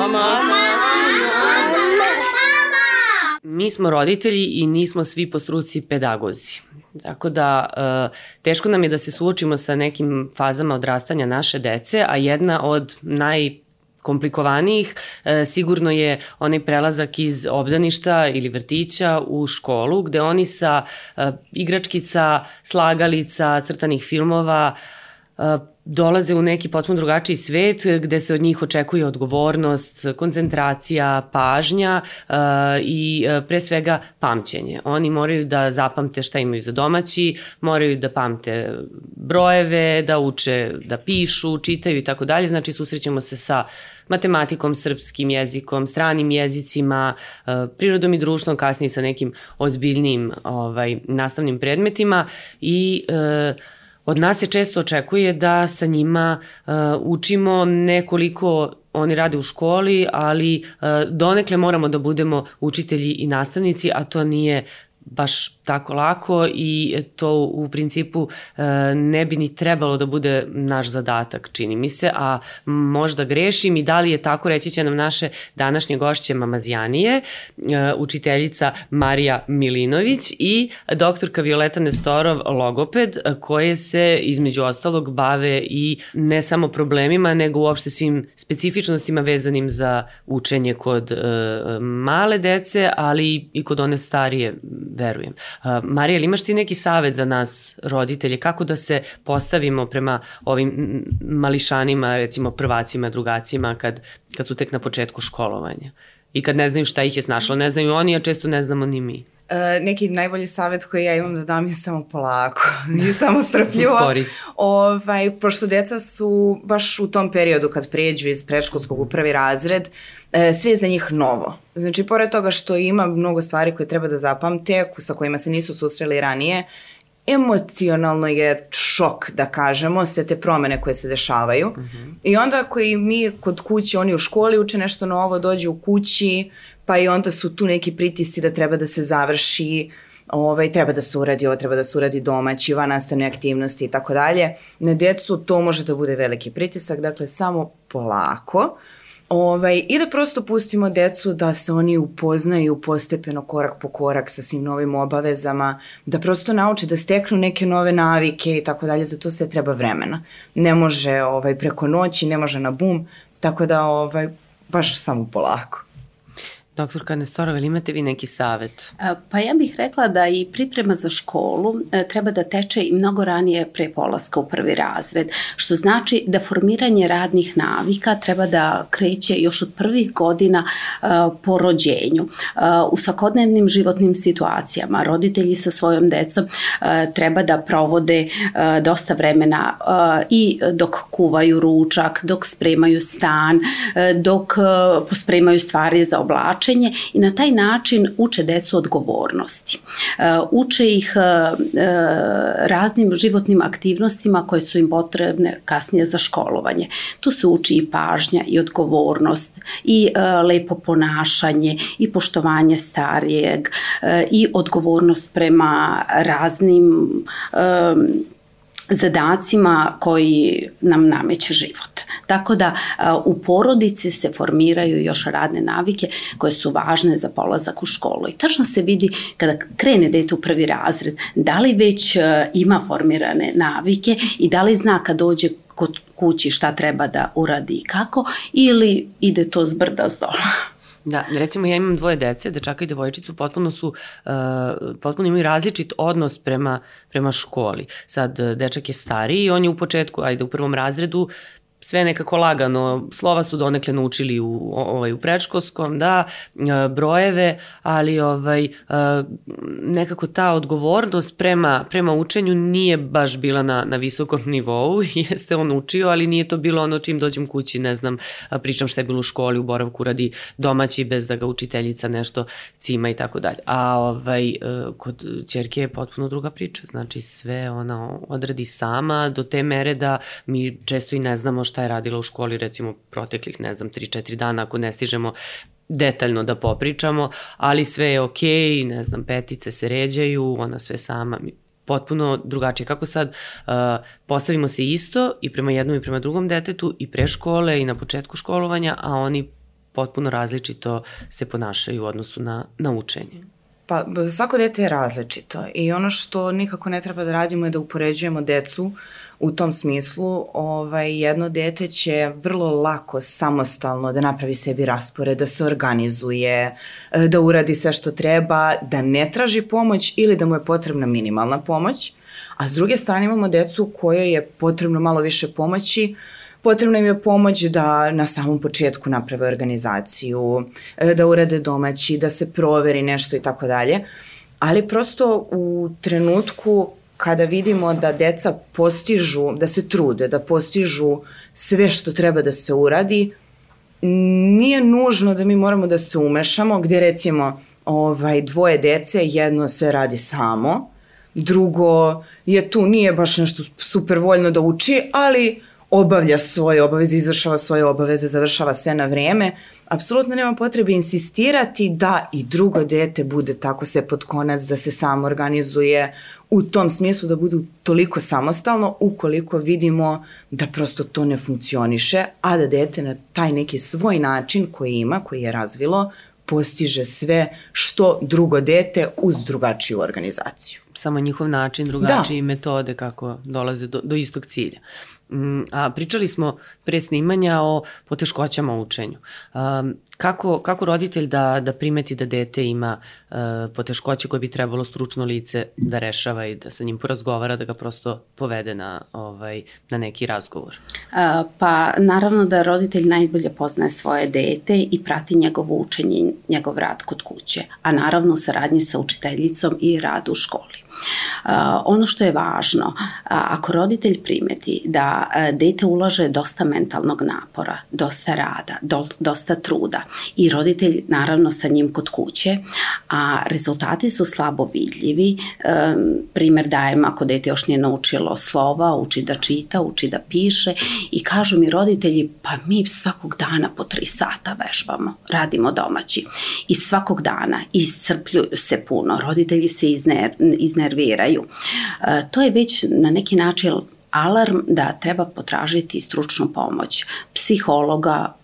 Mama! Mi smo roditelji i nismo svi po struci pedagozi. Tako da e, teško nam je da se suočimo sa nekim fazama odrastanja naše dece, a jedna od naj komplikovanijih e, sigurno je onaj prelazak iz obdaništa ili vrtića u školu gde oni sa e, igračkica, slagalica, crtanih filmova dolaze u neki potpuno drugačiji svet gde se od njih očekuje odgovornost, koncentracija, pažnja uh, i uh, pre svega pamćenje. Oni moraju da zapamte šta imaju za domaći, moraju da pamte brojeve, da uče, da pišu, čitaju i tako dalje. Znači susrećemo se sa matematikom, srpskim jezikom, stranim jezicima, uh, prirodom i društvom, kasnije sa nekim ozbiljnim ovaj, nastavnim predmetima i uh, Od nas se često očekuje da sa njima uh, učimo nekoliko oni rade u školi, ali uh, donekle moramo da budemo učitelji i nastavnici, a to nije baš tako lako i to u principu e, ne bi ni trebalo da bude naš zadatak, čini mi se, a možda grešim i da li je tako, reći će nam naše današnje gošće Mamazijanije, e, učiteljica Marija Milinović i doktorka Violeta Nestorov, logoped, koje se između ostalog bave i ne samo problemima, nego uopšte svim specifičnostima vezanim za učenje kod e, male dece, ali i kod one starije, verujem. Marija, ili imaš ti neki savet za nas, roditelje, kako da se postavimo prema ovim mališanima, recimo prvacima, drugacima, kad, kad su tek na početku školovanja? I kad ne znaju šta ih je snašlo, ne znaju oni, a često ne znamo ni mi. Uh, neki najbolji savjet koji ja imam da dam je samo polako i samo strpljivo. Spori. Ovaj, pošto deca su baš u tom periodu kad pređu iz predškolskog u prvi razred, e, sve je za njih novo. Znači, pored toga što ima mnogo stvari koje treba da zapamte, sa kojima se nisu susreli ranije, emocionalno je šok, da kažemo, sve te promene koje se dešavaju. Uh mhm. -huh. I onda koji mi kod kuće, oni u školi uče nešto novo, dođu u kući, pa i onda su tu neki pritisci da treba da se završi, ovaj, treba da se uradi ovo, treba da se uradi domaći, van nastavne aktivnosti i tako dalje. Na decu to može da bude veliki pritisak, dakle samo polako. Ovaj, I da prosto pustimo decu da se oni upoznaju postepeno korak po korak sa svim novim obavezama, da prosto nauče da steknu neke nove navike i tako dalje, za to sve treba vremena. Ne može ovaj, preko noći, ne može na bum, tako da ovaj, baš samo polako. Doktorka Nestorova, ili imate vi neki savet? Pa ja bih rekla da i priprema za školu e, treba da teče i mnogo ranije pre polaska u prvi razred, što znači da formiranje radnih navika treba da kreće još od prvih godina e, po rođenju. E, u svakodnevnim životnim situacijama roditelji sa svojom decom treba da provode dosta vremena i dok kuvaju ručak, dok spremaju stan, dok pospremaju stvari za oblačenje, učenje i na taj način uče decu odgovornosti. E, uče ih e, e, raznim životnim aktivnostima koje su im potrebne kasnije za školovanje. Tu se uči i pažnja i odgovornost i lepo ponašanje i poštovanje starijeg i odgovornost prema raznim zadacima koji nam nameće život. Tako da u porodici se formiraju još radne navike koje su važne za polazak u školu. I tačno se vidi kada krene dete u prvi razred, da li već ima formirane navike i da li zna kad dođe kod kući šta treba da uradi i kako ili ide to zbrda s dola. Da, recimo ja imam dvoje dece, dečaka i devojčicu, potpuno su, uh, potpuno imaju različit odnos prema, prema školi. Sad, dečak je stariji i on je u početku, ajde u prvom razredu, sve nekako lagano, slova su donekle naučili u, ovaj, u predškolskom, da, e, brojeve, ali ovaj, e, nekako ta odgovornost prema, prema učenju nije baš bila na, na visokom nivou, jeste on učio, ali nije to bilo ono čim dođem kući, ne znam, pričam šta je bilo u školi, u boravku radi domaći bez da ga učiteljica nešto cima i tako dalje. A ovaj, e, kod čerke je potpuno druga priča, znači sve ona odradi sama do te mere da mi često i ne znamo šta je radila u školi recimo proteklih, ne znam, 3-4 dana ako ne stižemo detaljno da popričamo, ali sve je okej, okay, ne znam, petice se ređaju, ona sve sama, potpuno drugačije. Kako sad uh, postavimo se isto i prema jednom i prema drugom detetu i pre škole i na početku školovanja, a oni potpuno različito se ponašaju u odnosu na, na učenje. Pa svako dete je različito i ono što nikako ne treba da radimo je da upoređujemo decu u tom smislu. Ovaj, jedno dete će vrlo lako samostalno da napravi sebi raspored, da se organizuje, e, da uradi sve što treba, da ne traži pomoć ili da mu je potrebna minimalna pomoć. A s druge strane imamo decu kojoj je potrebno malo više pomoći, Potrebna im je pomoć da na samom početku naprave organizaciju, e, da urade domaći, da se proveri nešto i tako dalje. Ali prosto u trenutku kada vidimo da deca postižu, da se trude, da postižu sve što treba da se uradi, nije nužno da mi moramo da se umešamo, gde recimo ovaj, dvoje dece, jedno sve radi samo, drugo je tu, nije baš nešto super voljno da uči, ali obavlja svoje obaveze, izvršava svoje obaveze, završava sve na vreme, apsolutno nema potrebe insistirati da i drugo dete bude tako se pod konac, da se samo organizuje u tom smislu da budu toliko samostalno ukoliko vidimo da prosto to ne funkcioniše, a da dete na taj neki svoj način koji ima, koji je razvilo, postiže sve što drugo dete uz drugačiju organizaciju. Samo njihov način, drugačije da. metode kako dolaze do, do istog cilja. Mm, a pričali smo pre snimanja o poteškoćama u učenju. Um, kako, kako roditelj da, da primeti da dete ima uh, poteškoće koje bi trebalo stručno lice da rešava i da sa njim porazgovara, da ga prosto povede na, ovaj, na neki razgovor? Pa naravno da roditelj najbolje poznaje svoje dete i prati njegovo učenje i njegov rad kod kuće, a naravno u saradnji sa učiteljicom i rad u školi. Ono što je važno, ako roditelj primeti da uh, dete ulaže dosta mentalnog napora, dosta rada, do, dosta truda i roditelj naravno sa njim kod kuće, a rezultati su slabo vidljivi, um, primer dajem ako dete još nije naučilo slova, uči da čita, uči da piše i kažu mi roditelji pa mi svakog dana po tri sata vežbamo, radimo domaći. I svakog dana iscrpljuju se puno, roditelji se izner, izner nerviraju. E, to je već na neki način alarm da treba potražiti stručnu pomoć psihologa,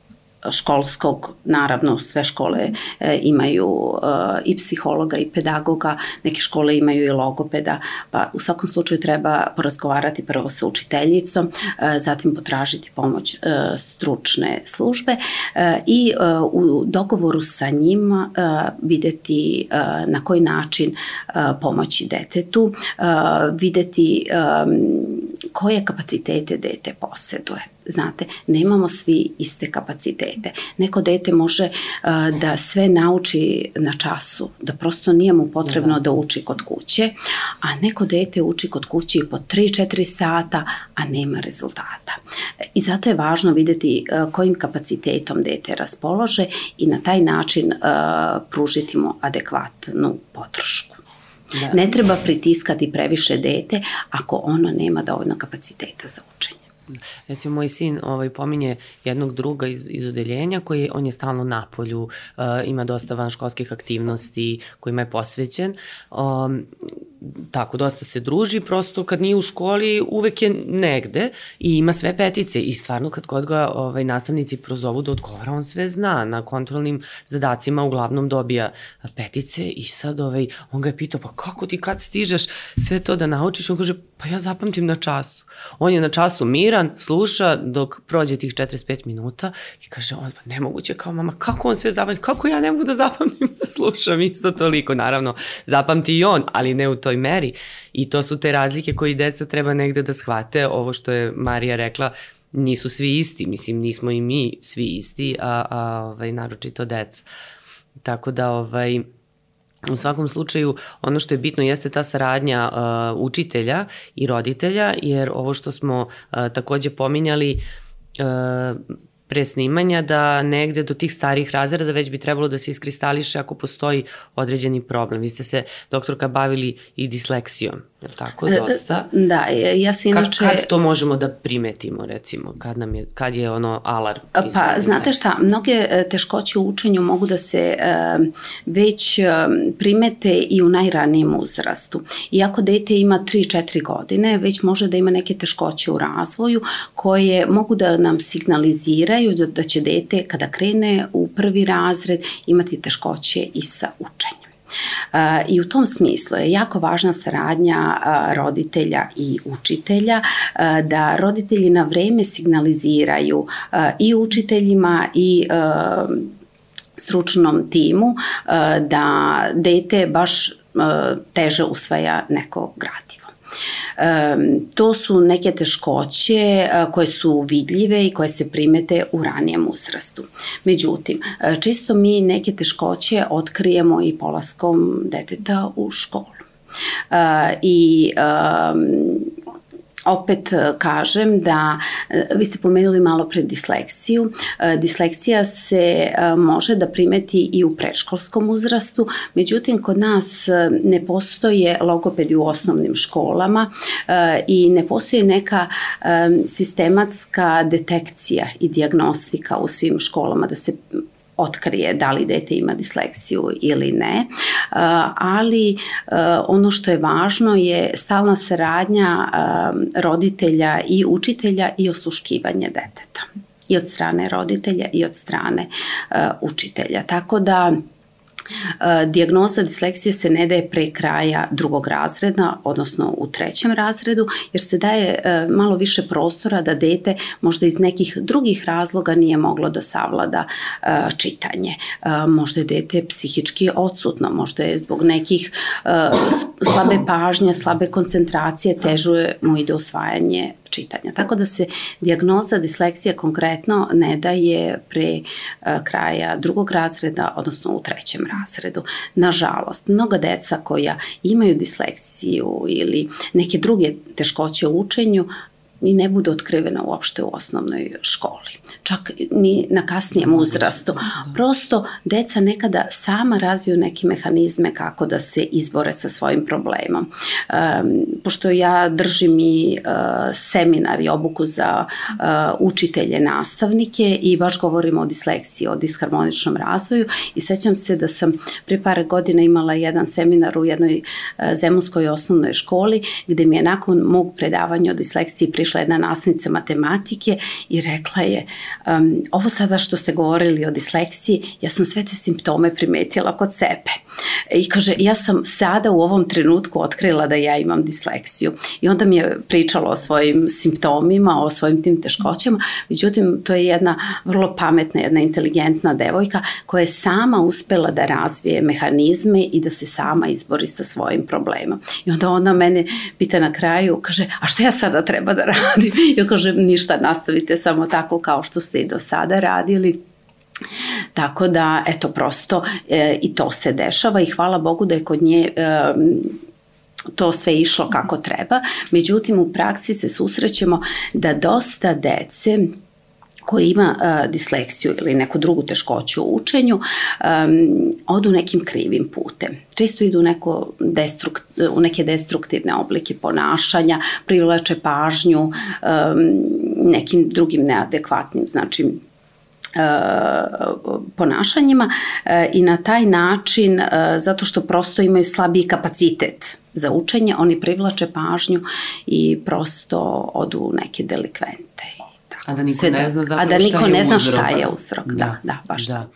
školskog, naravno sve škole e, imaju e, i psihologa i pedagoga, neke škole imaju i logopeda, pa u svakom slučaju treba porazgovarati prvo sa učiteljicom, e, zatim potražiti pomoć stručne službe i u dogovoru sa njim videti na koji način pomoći detetu, videti koje kapacitete dete poseduje. Znate, nemamo svi iste kapacitete. Neko dete može uh, da sve nauči na času, da prosto nije mu potrebno da. da uči kod kuće, a neko dete uči kod kuće i po 3-4 sata, a nema rezultata. I zato je važno videti uh, kojim kapacitetom dete raspolože i na taj način uh, pružiti mu adekvatnu podršku. Da. Ne treba pritiskati previše dete ako ono nema dovoljno kapaciteta za učenje. Recimo, moj sin ovaj, pominje jednog druga iz, iz odeljenja koji on je stalno na polju, uh, ima dosta vanškolskih aktivnosti kojima je posvećen. Um, tako, dosta se druži, prosto kad nije u školi uvek je negde i ima sve petice i stvarno kad kod ga ovaj, nastavnici prozovu da odgovara, on sve zna, na kontrolnim zadacima uglavnom dobija petice i sad ovaj, on ga je pitao, pa kako ti kad stižeš sve to da naučiš? On kaže, pa ja zapamtim na času. On je na času miran, sluša dok prođe tih 45 minuta i kaže, on, pa nemoguće kao mama, kako on sve zapamti, kako ja ne mogu da zapamtim da slušam isto toliko, naravno, zapamti i on, ali ne u toj meri i to su te razlike koje deca treba negde da shvate, ovo što je Marija rekla, nisu svi isti, mislim nismo i mi svi isti, a, a ovaj, naročito deca. Tako da ovaj, U svakom slučaju, ono što je bitno jeste ta saradnja uh, učitelja i roditelja, jer ovo što smo uh, takođe pominjali, uh, pre snimanja da negde do tih starih razreda već bi trebalo da se iskristališe ako postoji određeni problem. Vi ste se, doktorka, bavili i disleksijom, je li tako, e, dosta? Da, ja se inače... Kad, kad to možemo da primetimo, recimo, kad, nam je, kad je ono alarm? Pa, znate šta, mnoge e, teškoće u učenju mogu da se već primete i u najranijem uzrastu. Iako dete ima 3-4 godine, već može da ima neke teškoće u razvoju koje mogu da nam signaliziraju da će dete kada krene u prvi razred imati teškoće i sa učenjem. I u tom smislu je jako važna saradnja roditelja i učitelja, da roditelji na vreme signaliziraju i učiteljima i stručnom timu da dete baš teže usvaja neko gradivo. To su neke teškoće koje su vidljive i koje se primete u ranijem uzrastu. Međutim, često mi neke teškoće otkrijemo i polaskom deteta u školu. I opet e, kažem da, e, vi ste pomenuli malo pre disleksiju, e, disleksija se može da primeti i u predškolskom uzrastu, međutim kod nas ne postoje logopedi u osnovnim školama i ne postoji neka sistematska detekcija i diagnostika u svim školama da se otkrije da li dete ima disleksiju ili ne, ali ono što je važno je stalna saradnja roditelja i učitelja i osluškivanje deteta i od strane roditelja i od strane učitelja. Tako da E, dijagnoza disleksije se ne daje pre kraja drugog razreda, odnosno u trećem razredu, jer se daje e, malo više prostora da dete možda iz nekih drugih razloga nije moglo da savlada e, čitanje. Možda je dete psihički odsutno, možda je zbog nekih slabe pažnje, slabe koncentracije, teže mu ide osvajanje čitanja. Tako da se dijagnoza disleksije konkretno ne daje pre e, kraja drugog razreda, odnosno u trećem razredu. Nažalost, mnoga deca koja imaju disleksiju ili neke druge teškoće u učenju i ne bude otkrivena uopšte u osnovnoj školi. Čak ni na kasnijem uzrastu. Prosto deca nekada sama razviju neke mehanizme kako da se izbore sa svojim problemom. Um, pošto ja držim i uh, seminar i obuku za uh, učitelje, nastavnike i baš govorimo o disleksiji, o disharmoničnom razvoju i sećam se da sam pre par godina imala jedan seminar u jednoj uh, zemunskoj osnovnoj školi gde mi je nakon mog predavanja o disleksiji prišla jedna nasnica matematike i rekla je um, ovo sada što ste govorili o disleksiji, ja sam sve te simptome primetila kod sebe. I kaže, ja sam sada u ovom trenutku otkrila da ja imam disleksiju. I onda mi je pričala o svojim simptomima, o svojim tim teškoćama, međutim, to je jedna vrlo pametna, jedna inteligentna devojka koja je sama uspela da razvije mehanizme i da se sama izbori sa svojim problemom. I onda ona mene pita na kraju, kaže, a šta ja sada treba da radim? Ja kažem, ništa, nastavite samo tako kao što ste i do sada radili. Tako da, eto, prosto e, i to se dešava i hvala Bogu da je kod nje e, to sve išlo kako treba. Međutim, u praksi se susrećemo da dosta dece koji ima uh, disleksiju ili neku drugu teškoću u učenju, um, odu nekim krivim putem. Često idu neko destrukt, u neke destruktivne oblike ponašanja, privlače pažnju um, nekim drugim neadekvatnim, znači ponašanjima i na taj način, zato što prosto imaju slabiji kapacitet za učenje, oni privlače pažnju i prosto odu neke delikvente A da niko ne zna zapravo a da niko ne zna šta je uzrok. Da, da, da baš. Da.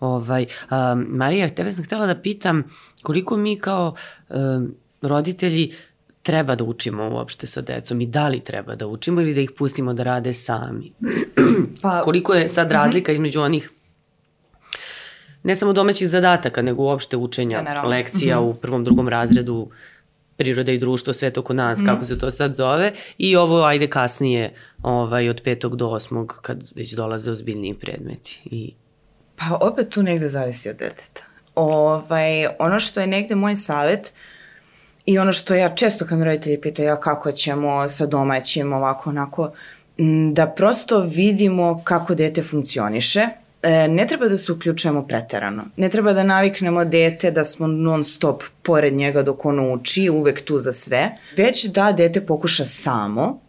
Ovaj, um, Marija, tebe sam htela da pitam koliko mi kao um, roditelji treba da učimo uopšte sa decom i da li treba da učimo ili da ih pustimo da rade sami. pa, koliko je sad razlika između onih ne samo domaćih zadataka, nego uopšte učenja Generalno. lekcija mm -hmm. u prvom, drugom razredu priroda i društvo, sve to kod nas, mm. kako se to sad zove, i ovo ajde kasnije, ovaj, od petog do osmog, kad već dolaze ozbiljniji predmeti. I... Pa opet tu negde zavisi od deteta. Ovaj, ono što je negde moj savet, i ono što ja često kad me roditelji pitaju ja kako ćemo sa domaćim ovako onako, da prosto vidimo kako dete funkcioniše, ne treba da se uključujemo preterano. Ne treba da naviknemo dete da smo non stop pored njega dok ono uči, uvek tu za sve, već da dete pokuša samo,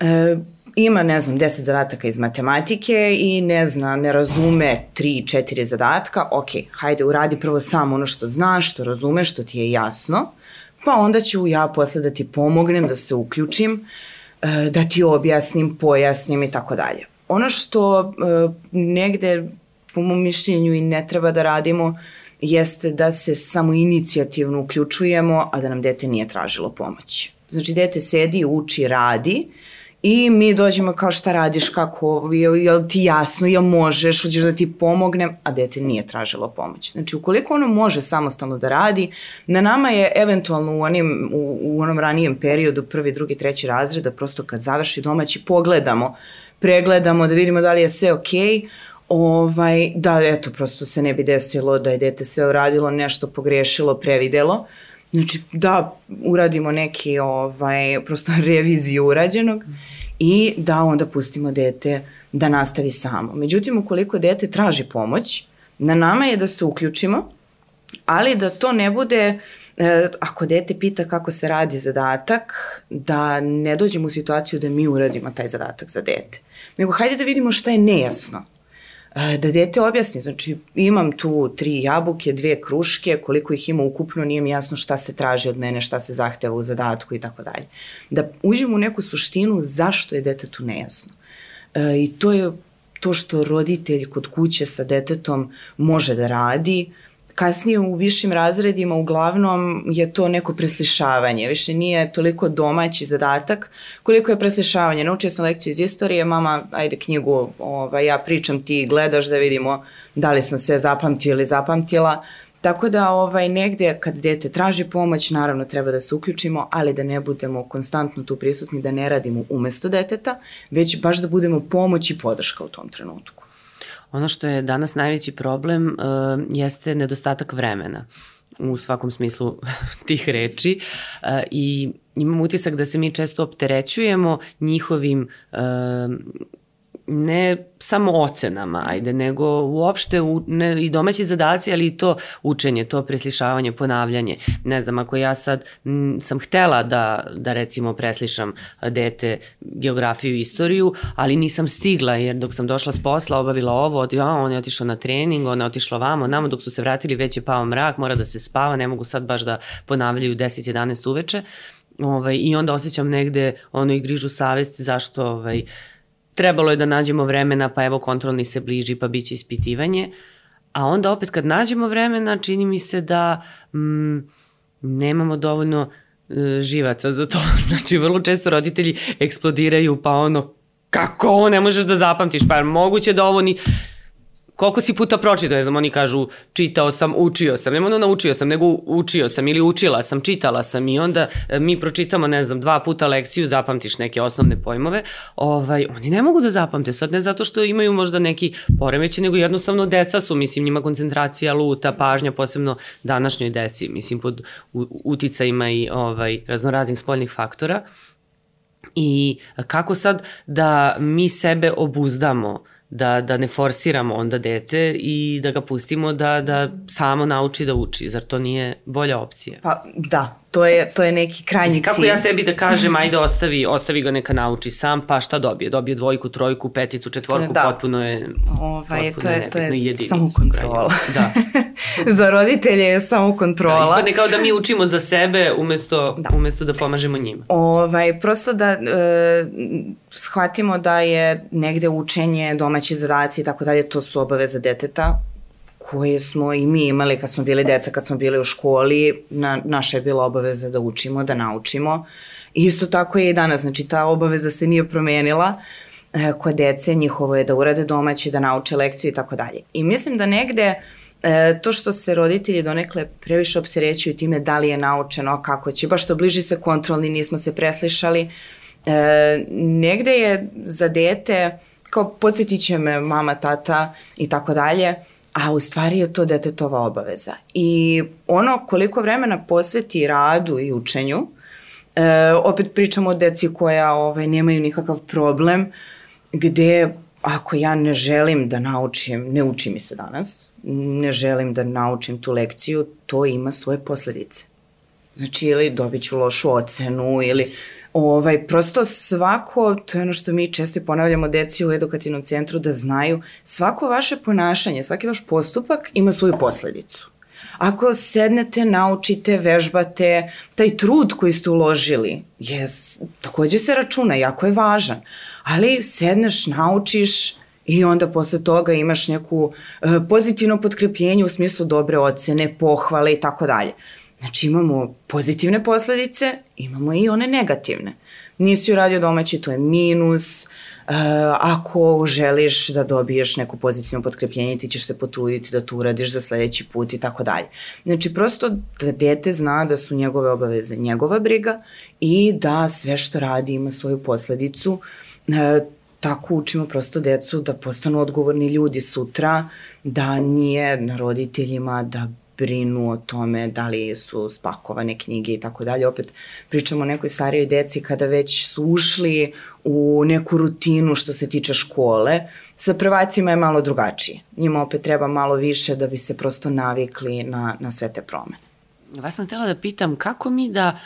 e, ima, ne znam, 10 zadataka iz matematike i ne zna, ne razume 3-4 zadatka, ok, hajde uradi prvo samo ono što znaš, što razumeš, što ti je jasno, pa onda ću ja posle da ti pomognem, da se uključim, e, da ti objasnim, pojasnim i tako dalje ono što uh, negde po mom mišljenju i ne treba da radimo jeste da se samo inicijativno uključujemo, a da nam dete nije tražilo pomoć. Znači, dete sedi, uči, radi i mi dođemo kao šta radiš, kako, je, je ti jasno, jel možeš, hoćeš da ti pomognem, a dete nije tražilo pomoć. Znači, ukoliko ono može samostalno da radi, na nama je eventualno u, onim, u, u onom ranijem periodu, prvi, drugi, treći razred, da prosto kad završi domaći pogledamo, pregledamo, da vidimo da li je sve okej, okay, ovaj, da eto prosto se ne bi desilo da je dete sve uradilo, nešto pogrešilo, previdelo. Znači da uradimo neki ovaj, prosto reviziju urađenog i da onda pustimo dete da nastavi samo. Međutim, ukoliko dete traži pomoć, na nama je da se uključimo, ali da to ne bude e, ako dete pita kako se radi zadatak, da ne dođemo u situaciju da mi uradimo taj zadatak za dete. Nego hajde da vidimo šta je nejasno E, da dete objasni, znači imam tu tri jabuke, dve kruške, koliko ih ima ukupno, nije mi jasno šta se traži od mene, šta se zahteva u zadatku i tako dalje. Da uđemo u neku suštinu zašto je detetu nejasno. E, I to je to što roditelj kod kuće sa detetom može da radi, kasnije u višim razredima uglavnom je to neko preslišavanje, više nije toliko domaći zadatak koliko je preslišavanje. Naučio sam lekciju iz istorije, mama, ajde knjigu, ovaj, ja pričam, ti gledaš da vidimo da li sam sve zapamtio ili zapamtila. Tako da ovaj, negde kad dete traži pomoć, naravno treba da se uključimo, ali da ne budemo konstantno tu prisutni, da ne radimo umesto deteta, već baš da budemo pomoć i podrška u tom trenutku. Ono što je danas najveći problem uh, jeste nedostatak vremena u svakom smislu tih reči uh, i imam utisak da se mi često opterećujemo njihovim uh, ne samo ocenama, ajde, nego uopšte u, ne, i domaći zadaci, ali i to učenje, to preslišavanje, ponavljanje. Ne znam, ako ja sad m, sam htela da, da recimo preslišam dete geografiju i istoriju, ali nisam stigla, jer dok sam došla s posla, obavila ovo, ja, on je otišao na trening, on je otišla vamo, namo dok su se vratili već je pao mrak, mora da se spava, ne mogu sad baš da ponavljaju 10-11 uveče. Ovaj, I onda osjećam negde ono i grižu savesti zašto ovaj, trebalo je da nađemo vremena, pa evo kontrolni se bliži, pa biće ispitivanje. A onda opet kad nađemo vremena, čini mi se da mm, nemamo dovoljno e, živaca za to. Znači, vrlo često roditelji eksplodiraju, pa ono, kako ovo ne možeš da zapamtiš, pa moguće da ovo ni koliko si puta pročitao, ne znam, oni kažu čitao sam, učio sam, nema ono naučio sam, nego učio sam ili učila sam, čitala sam i onda e, mi pročitamo, ne znam, dva puta lekciju, zapamtiš neke osnovne pojmove, ovaj, oni ne mogu da zapamte, sad ne zato što imaju možda neki poremeće, nego jednostavno deca su, mislim, njima koncentracija luta, pažnja, posebno današnjoj deci, mislim, pod uticajima i ovaj, raznoraznih spoljnih faktora. I kako sad da mi sebe obuzdamo da, da ne forsiramo onda dete i da ga pustimo da, da samo nauči da uči. Zar to nije bolja opcija? Pa da, to je, to je neki krajnji Mislim, kako ja sebi da kažem, ajde ostavi, ostavi ga neka nauči sam, pa šta dobije? Dobije dvojku, trojku, peticu, četvorku, da. potpuno je ovaj, potpuno to je, to je samo kontrola. Da. za roditelje je samo kontrola. Da, ispadne kao da mi učimo za sebe umesto da, umesto da pomažemo njima. Ovaj, prosto da e, shvatimo da je negde učenje, domaći zadaci i tako dalje, to su obaveza deteta, koje smo i mi imali kad smo bili deca, kad smo bili u školi, na, naša je bila obaveza da učimo, da naučimo. Isto tako je i danas, znači ta obaveza se nije promenila e, kod dece, njihovo je da urade domaći, da nauče lekciju i tako dalje. I mislim da negde e, to što se roditelji donekle previše opterećuju time da li je naučeno, kako će, baš to bliži se kontrolni, nismo se preslišali, e, negde je za dete, kao podsjetit će me mama, tata i tako dalje, a u stvari je to detetova obaveza. I ono koliko vremena posveti radu i učenju, e, opet pričamo o deci koja ovaj, nemaju nikakav problem, gde ako ja ne želim da naučim, ne uči mi se danas, ne želim da naučim tu lekciju, to ima svoje posledice. Znači, ili dobit ću lošu ocenu, ili Ovaj, prosto svako, to je ono što mi često ponavljamo deci u edukativnom centru, da znaju svako vaše ponašanje, svaki vaš postupak ima svoju posledicu. Ako sednete, naučite, vežbate, taj trud koji ste uložili je takođe se računa, jako je važan. Ali sedneš, naučiš i onda posle toga imaš neku e, pozitivno potkrepljenje u smislu dobre ocene, pohvale i tako dalje. Znači imamo pozitivne posledice, imamo i one negativne. Nisi uradio domaći, to je minus, Uh, ako želiš da dobiješ neko pozitivno potkrepljenje, ti ćeš se potruditi da to uradiš za sledeći put i tako dalje. Znači, prosto da dete zna da su njegove obaveze njegova briga i da sve što radi ima svoju posledicu. Uh, tako učimo prosto decu da postanu odgovorni ljudi sutra, da nije na roditeljima da brinu o tome da li su spakovane knjige i tako dalje. Opet pričamo o nekoj starijoj deci kada već su ušli u neku rutinu što se tiče škole. Sa prvacima je malo drugačije. Njima opet treba malo više da bi se prosto navikli na, na sve te promene. Vas sam htela da pitam kako mi da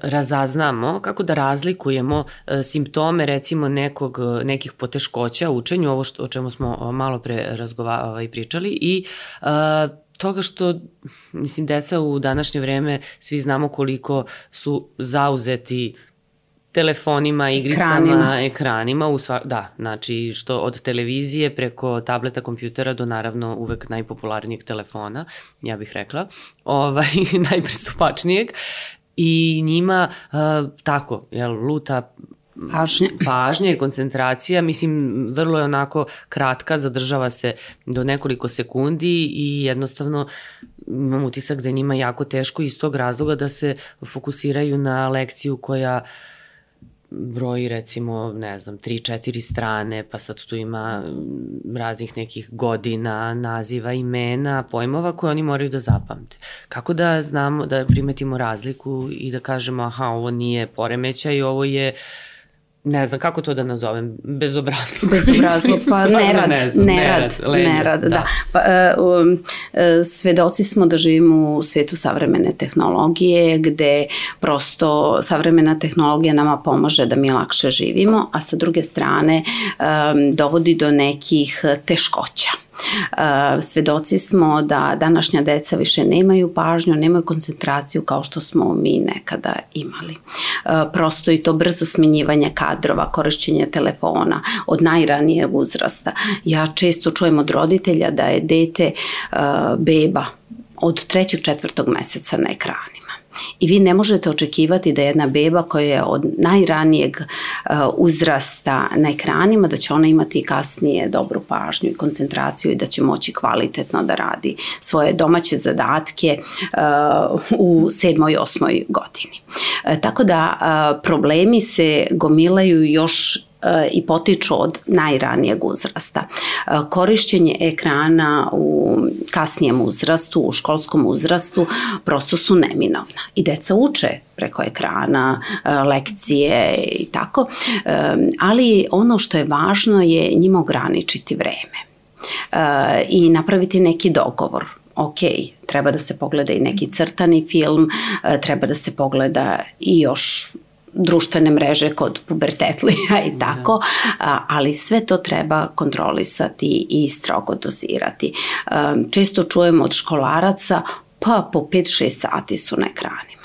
razaznamo, kako da razlikujemo e, simptome recimo nekog, nekih poteškoća u učenju, ovo što, o čemu smo malo pre razgovali ovaj, pričali i uh, toga što, mislim, deca u današnje vreme svi znamo koliko su zauzeti telefonima, igricama, ekranima, ekranima u sva, da, znači što od televizije preko tableta, kompjutera do naravno uvek najpopularnijeg telefona, ja bih rekla, ovaj, najpristupačnijeg. I njima uh, tako, jel, luta pažnja. pažnja i koncentracija, mislim, vrlo je onako kratka, zadržava se do nekoliko sekundi i jednostavno imam utisak da je njima jako teško iz tog razloga da se fokusiraju na lekciju koja broji recimo, ne znam, 3-4 strane, pa sad tu ima raznih nekih godina, naziva, imena, pojmova koje oni moraju da zapamte. Kako da znamo, da primetimo razliku i da kažemo, aha, ovo nije poremećaj, ovo je uh, ne znam kako to da nazovem, bezobrazno. Bezobrazno, pa nerad, ne znam, nerad, nerad, nerad, da. da. Pa, uh, svedoci smo da živimo u svetu savremene tehnologije, gde prosto savremena tehnologija nama pomaže da mi lakše živimo, a sa druge strane um, dovodi do nekih teškoća Svedoci smo da današnja deca više nemaju pažnju, nemaju koncentraciju kao što smo mi nekada imali. Prosto i to brzo smenjivanje kadrova, korišćenje telefona od najranije uzrasta. Ja često čujem od roditelja da je dete beba od trećeg, četvrtog meseca na ekrani I vi ne možete očekivati da jedna beba koja je od najranijeg uh, uzrasta na ekranima, da će ona imati kasnije dobru pažnju i koncentraciju i da će moći kvalitetno da radi svoje domaće zadatke uh, u sedmoj, osmoj godini. Uh, tako da problemi se gomilaju još i potiču od najranijeg uzrasta. Korišćenje ekrana u kasnijem uzrastu, u školskom uzrastu, prosto su neminovna. I deca uče preko ekrana, lekcije i tako, ali ono što je važno je njima ograničiti vreme i napraviti neki dogovor ok, treba da se pogleda i neki crtani film, treba da se pogleda i još društvene mreže kod pubertetlija i da. tako, da. ali sve to treba kontrolisati i strogo dozirati. Često čujemo od školaraca pa po 5-6 sati su na ekranima.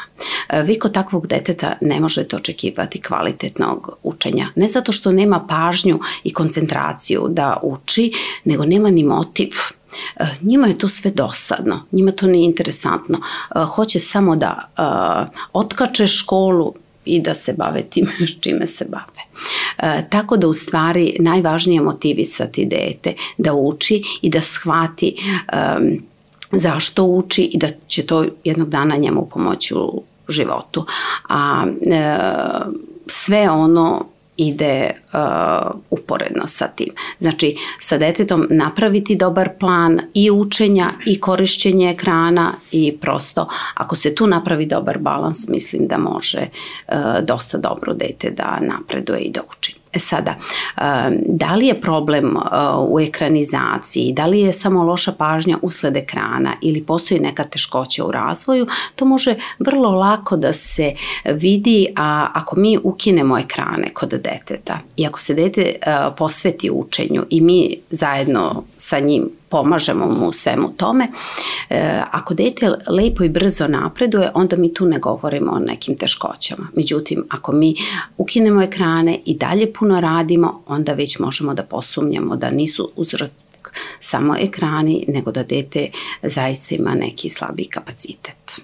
Vi kod takvog deteta ne možete očekivati kvalitetnog učenja. Ne zato što nema pažnju i koncentraciju da uči, nego nema ni motiv. Njima je to sve dosadno, njima to nije interesantno. Hoće samo da otkače školu, i da se bave tim čime se bave. E, tako da u stvari najvažnije je motivisati dete da uči i da shvati um, zašto uči i da će to jednog dana njemu pomoći u životu. A e, sve ono ide uh, uporedno sa tim. Znači, sa detetom napraviti dobar plan i učenja i korišćenja ekrana i prosto, ako se tu napravi dobar balans, mislim da može uh, dosta dobro dete da napreduje i da uči. E sada, da li je problem u ekranizaciji, da li je samo loša pažnja usled ekrana ili postoji neka teškoća u razvoju, to može vrlo lako da se vidi a ako mi ukinemo ekrane kod deteta i ako se dete posveti učenju i mi zajedno sa njim pomažemo mu u svemu tome. E, ako dete lepo i brzo napreduje, onda mi tu ne govorimo o nekim teškoćama. Međutim, ako mi ukinemo ekrane i dalje puno radimo, onda već možemo da posumnjamo da nisu uzrok samo ekrani, nego da dete zaista ima neki slabiji kapacitet.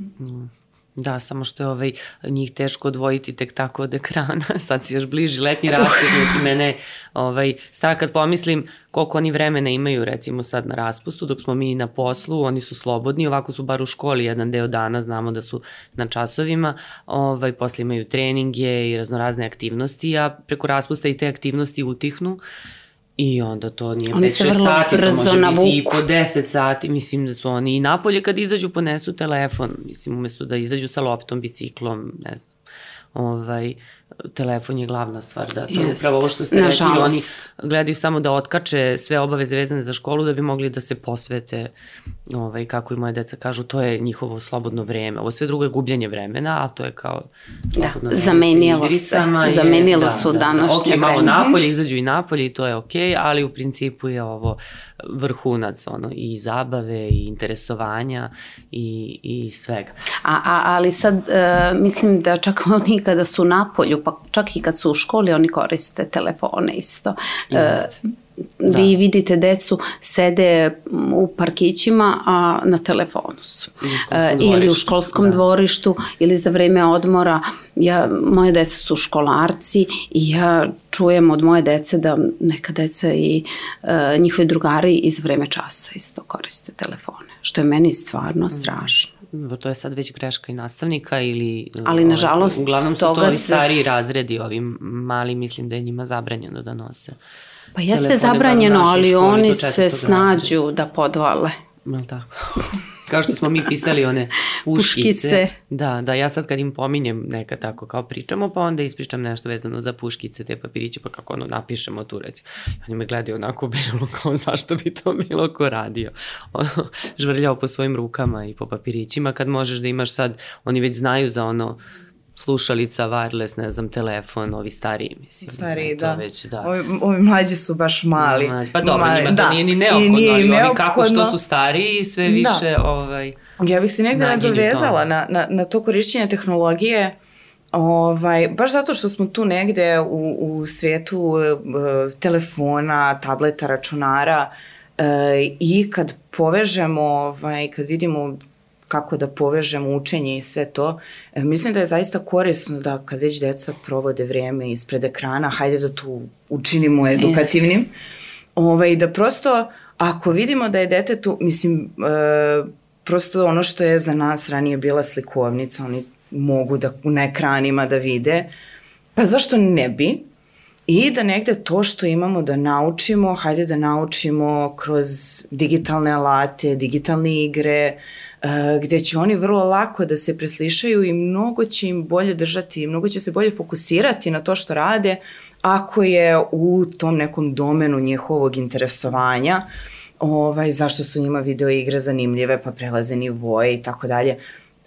Mm. Da, samo što je ovaj, njih teško odvojiti tek tako od ekrana, sad si još bliži letnji raspusnik i mene ovaj, strah kad pomislim koliko oni vremena imaju recimo sad na raspustu, dok smo mi na poslu, oni su slobodni, ovako su bar u školi jedan deo dana, znamo da su na časovima, ovaj, posle imaju treninge i raznorazne aktivnosti, a preko raspusta i te aktivnosti utihnu I onda to nije 5-6 sati, to može navuku. biti i po 10 sati. Mislim da su oni i napolje kad izađu ponesu telefon. Mislim, umesto da izađu sa loptom, biciklom, ne znam. Ovaj, telefon je glavna stvar, da, to je upravo ovo što ste rekli, oni gledaju samo da otkače sve obaveze vezane za školu da bi mogli da se posvete, ovaj, kako i moje deca kažu, to je njihovo slobodno vreme, ovo sve drugo je gubljenje vremena, a to je kao slobodno da, vreme zamenilo se, je, zamenilo da, su da, današnje da, ok, malo napolje, izađu i napolje i to je ok, ali u principu je ovo vrhunac ono, i zabave i interesovanja i, i svega. A, a, ali sad uh, mislim da čak oni kada su napolju pa čak i kad su u školi oni koriste telefone isto. E, da. Vi vidite decu sede u parkićima, a na telefonu su. E, ili u školskom da. dvorištu, ili za vreme odmora. Ja, moje deca su školarci i ja čujem od moje dece da neka deca i e, njihovi drugari iz vreme časa isto koriste telefone, što je meni stvarno mhm. strašno to je sad već greška i nastavnika ili... Ali nažalost Uglavnom su to i stariji razredi, ovi mali mislim da je njima zabranjeno da nose. Pa jeste zabranjeno, ali oni se snađu da podvale. Jel tako? Kao što smo mi pisali one puškice. puškice. Da, da, ja sad kad im pominjem neka tako kao pričamo, pa onda ispričam nešto vezano za puškice, te papiriće, pa kako ono napišemo tu recimo. Oni me gledaju onako belo, kao zašto bi to bilo ko radio. Ono, žvrljao po svojim rukama i po papirićima, kad možeš da imaš sad, oni već znaju za ono slušalica, wireless, ne znam, telefon, ovi stariji, mislim. Stariji, da. Već, da. Ovi, ovi mlađi su baš mali. Mlađi. Pa dobro, mali, njima to da. nije ni neophodno, nije ali neophodno. ovi kako što su stariji, sve da. više, da. ovaj... Ja bih se negde nadovezala na, na, na to korišćenje tehnologije, Ovaj, baš zato što smo tu negde u, u svetu uh, telefona, tableta, računara uh, i kad povežemo, ovaj, kad vidimo kako da povežemo učenje i sve to. E, mislim da je zaista korisno da kad već deca provode vreme ispred ekrana, hajde da tu učinimo edukativnim. Yes. Ovaj, da prosto, ako vidimo da je dete tu, mislim, e, prosto ono što je za nas ranije bila slikovnica, oni mogu da na ekranima da vide, pa zašto ne bi? I da negde to što imamo da naučimo, hajde da naučimo kroz digitalne alate, digitalne igre, Eh, gde će oni vrlo lako da se preslišaju i mnogo će im bolje držati, mnogo će se bolje fokusirati na to što rade ako je u tom nekom domenu njihovog interesovanja, ovaj, zašto su njima video igre zanimljive, pa prelaze nivoje i tako dalje,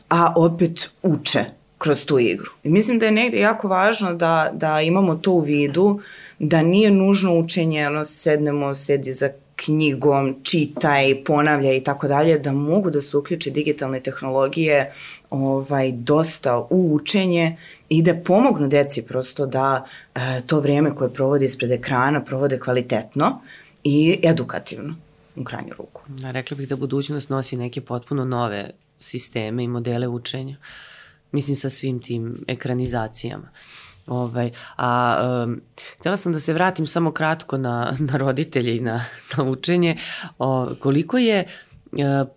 a opet uče kroz tu igru. I mislim da je negde jako važno da, da imamo to u vidu, da nije nužno učenje, ono, sednemo, sedi za knjigom, čitaj, ponavljaj i tako dalje, da mogu da se uključe digitalne tehnologije ovaj, dosta u učenje i da pomognu deci prosto da e, to vreme koje provode ispred ekrana provode kvalitetno i edukativno u krajnju ruku. Ja, rekla bih da budućnost nosi neke potpuno nove sisteme i modele učenja. Mislim sa svim tim ekranizacijama. Ovaj, a um, htjela sam da se vratim samo kratko na, na roditelje i na, na učenje. O, koliko je uh,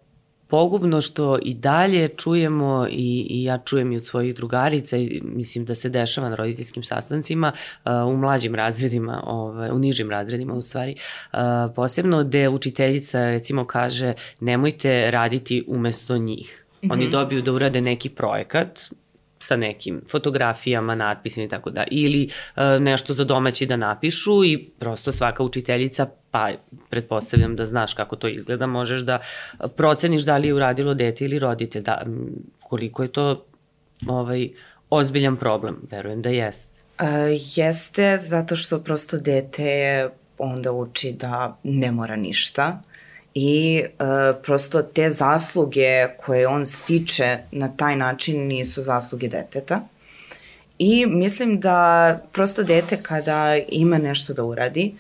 pogubno što i dalje čujemo i, i ja čujem i od svojih drugarica i mislim da se dešava na roditeljskim sastancima uh, u mlađim razredima, ovaj, u nižim razredima u stvari, uh, posebno gde učiteljica recimo kaže nemojte raditi umesto njih. Mm -hmm. Oni mhm. dobiju da urade neki projekat, sa nekim fotografijama, natpisima i tako da, ili e, nešto za domaći da napišu i prosto svaka učiteljica, pa pretpostavljam da znaš kako to izgleda, možeš da proceniš da li je uradilo dete ili roditelj, da, koliko je to ovaj, ozbiljan problem, verujem da jeste. Jeste, zato što prosto dete onda uči da ne mora ništa i e, prosto te zasluge koje on stiče na taj način nisu zasluge deteta. I mislim da prosto dete kada ima nešto da uradi,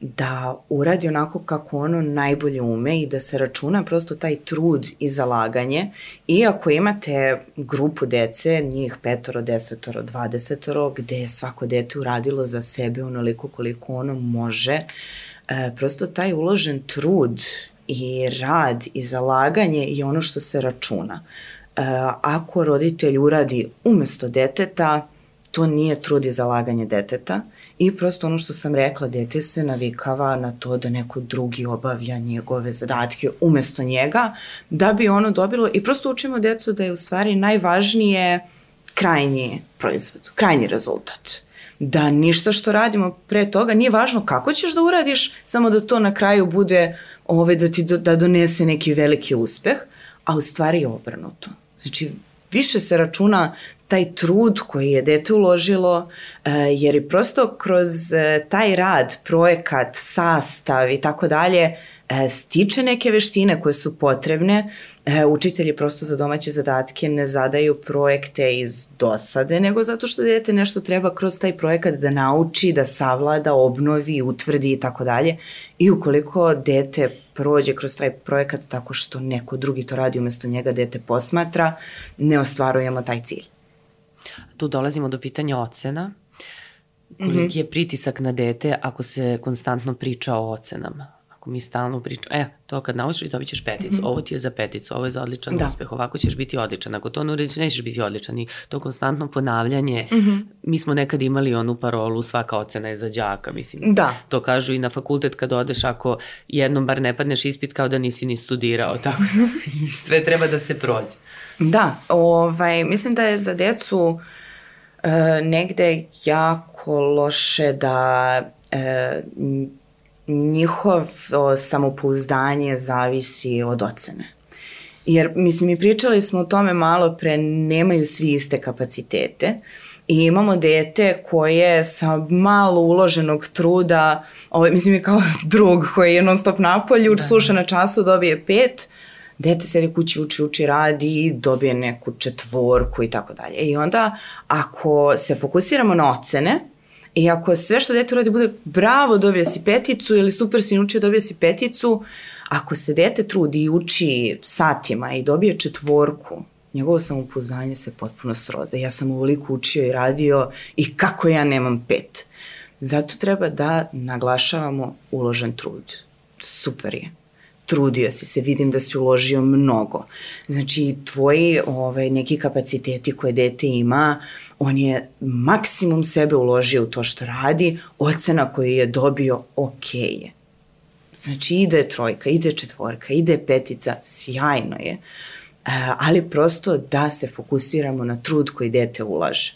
da uradi onako kako ono najbolje ume i da se računa prosto taj trud i zalaganje. I ako imate grupu dece, njih petoro, desetoro, dvadesetoro, gde je svako dete uradilo za sebe onoliko koliko ono može, e, prosto taj uložen trud i rad i zalaganje je ono što se računa. E, ako roditelj uradi umesto deteta, to nije trud i zalaganje deteta i prosto ono što sam rekla, dete se navikava na to da neko drugi obavlja njegove zadatke umesto njega, da bi ono dobilo i prosto učimo decu da je u stvari najvažnije krajnji proizvod, krajnji rezultat da ništa što radimo pre toga nije važno kako ćeš da uradiš, samo da to na kraju bude ove, da ti do, da donese neki veliki uspeh, a u stvari je obrnuto. Znači, više se računa taj trud koji je dete uložilo, e, jer je prosto kroz e, taj rad, projekat, sastav i tako dalje, e, stiče neke veštine koje su potrebne. Učitelji prosto za domaće zadatke ne zadaju projekte iz dosade, nego zato što dete nešto treba kroz taj projekat da nauči, da savlada, obnovi, utvrdi i tako dalje. I ukoliko dete prođe kroz taj projekat tako što neko drugi to radi umesto njega, dete posmatra, ne ostvarujemo taj cilj. Tu dolazimo do pitanja ocena. Koliki mm -hmm. je pritisak na dete ako se konstantno priča o ocenama? Ako mi stalno pričamo, e, to kad naučiš dobit ćeš peticu, mm -hmm. ovo ti je za peticu, ovo je za odličan da. uspeh, ovako ćeš biti odličan, ako to ne urediš nećeš biti odličan i to konstantno ponavljanje, mm -hmm. mi smo nekad imali onu parolu svaka ocena je za đaka, mislim, da. to kažu i na fakultet kad odeš, ako jednom bar ne padneš ispit kao da nisi ni studirao, tako da sve treba da se prođe. Da, ovaj, mislim da je za decu e, negde jako loše da e, njihov samopouzdanje zavisi od ocene. Jer, mislim, mi pričali smo o tome malo pre, nemaju svi iste kapacitete i imamo dete koje sa malo uloženog truda, ovaj, mislim je kao drug koji je non stop napolju, da. sluša na času, dobije pet, dete sedi kući, uči, uči, radi, dobije neku četvorku i tako dalje. I onda, ako se fokusiramo na ocene, I ako sve što dete uradi bude bravo, dobija si peticu ili super si naučio, dobija si peticu, ako se dete trudi i uči satima i dobije četvorku, njegovo samopouzdanje se potpuno sroza. Ja sam uvoliko učio i radio i kako ja nemam pet. Zato treba da naglašavamo uložen trud. Super je trudio si se, vidim da si uložio mnogo. Znači, tvoji ovaj, neki kapaciteti koje dete ima, on je maksimum sebe uložio u to što radi, ocena koju je dobio ok je. Znači, ide trojka, ide četvorka, ide petica, sjajno je. E, ali prosto da se fokusiramo na trud koji dete ulaže.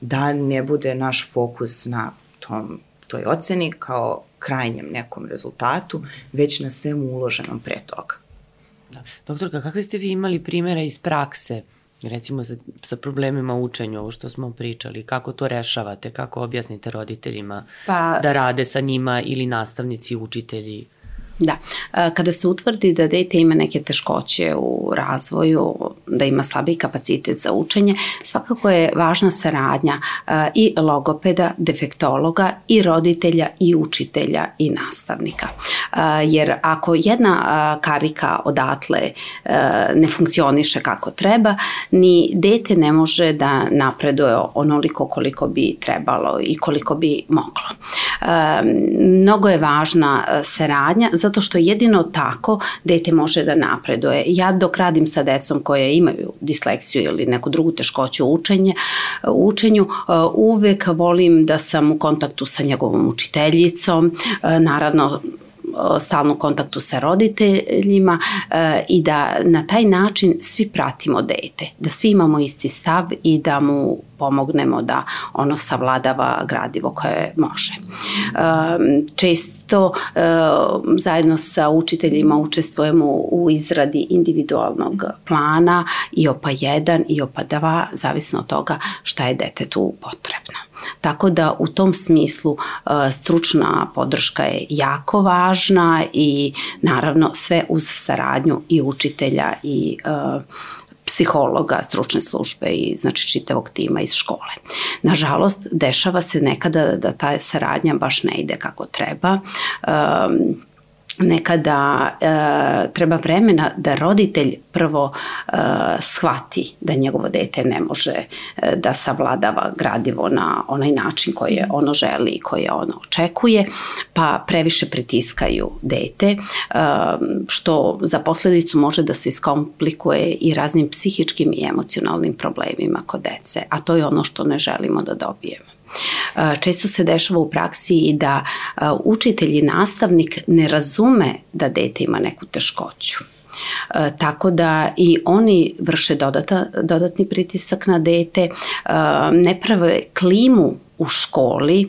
Da ne bude naš fokus na tom, toj oceni kao krajnjem nekom rezultatu, već na svemu uloženom pre toga. Da. Doktorka, kakve ste vi imali primere iz prakse, recimo sa, sa problemima u učenju, ovo što smo pričali, kako to rešavate, kako objasnite roditeljima pa, da rade sa njima ili nastavnici, učitelji? Da, e, kada se utvrdi da dete ima neke teškoće u razvoju, da ima slabiji kapacitet za učenje, svakako je važna saradnja e, i logopeda, defektologa i roditelja i učitelja i nastavnika. E, jer ako jedna karika odatle ne funkcioniše kako treba, ni dete ne može da napreduje onoliko koliko bi trebalo i koliko bi moglo. Mnogo je važna saradnja, zato zato što jedino tako dete može da napreduje. Ja dok radim sa decom koje imaju disleksiju ili neku drugu teškoću učenje, učenju, uvek volim da sam u kontaktu sa njegovom učiteljicom, naravno stalno kontaktu sa roditeljima i da na taj način svi pratimo dete, da svi imamo isti stav i da mu pomognemo da ono savladava gradivo koje može. E, čest isto e, zajedno sa učiteljima učestvujemo u izradi individualnog plana IOPA 1 i IOPA 2, zavisno od toga šta je detetu potrebno. Tako da u tom smislu e, stručna podrška je jako važna i naravno sve uz saradnju i učitelja i e, psihologa, stručne službe i znači čitavog tima iz škole. Nažalost, dešava se nekada da ta saradnja baš ne ide kako treba. Um, nekada e, treba vremena da roditelj prvo e, shvati da njegovo dete ne može e, da savladava gradivo na onaj način koji ono želi i koje ono očekuje, pa previše pritiskaju dete, e, što za posledicu može da se iskomplikuje i raznim psihičkim i emocionalnim problemima kod dece, a to je ono što ne želimo da dobijemo. Često se dešava u praksi i da učitelj i nastavnik ne razume da dete ima neku teškoću. tako da i oni vrše dodata, dodatni pritisak na dete, ne prave klimu u školi,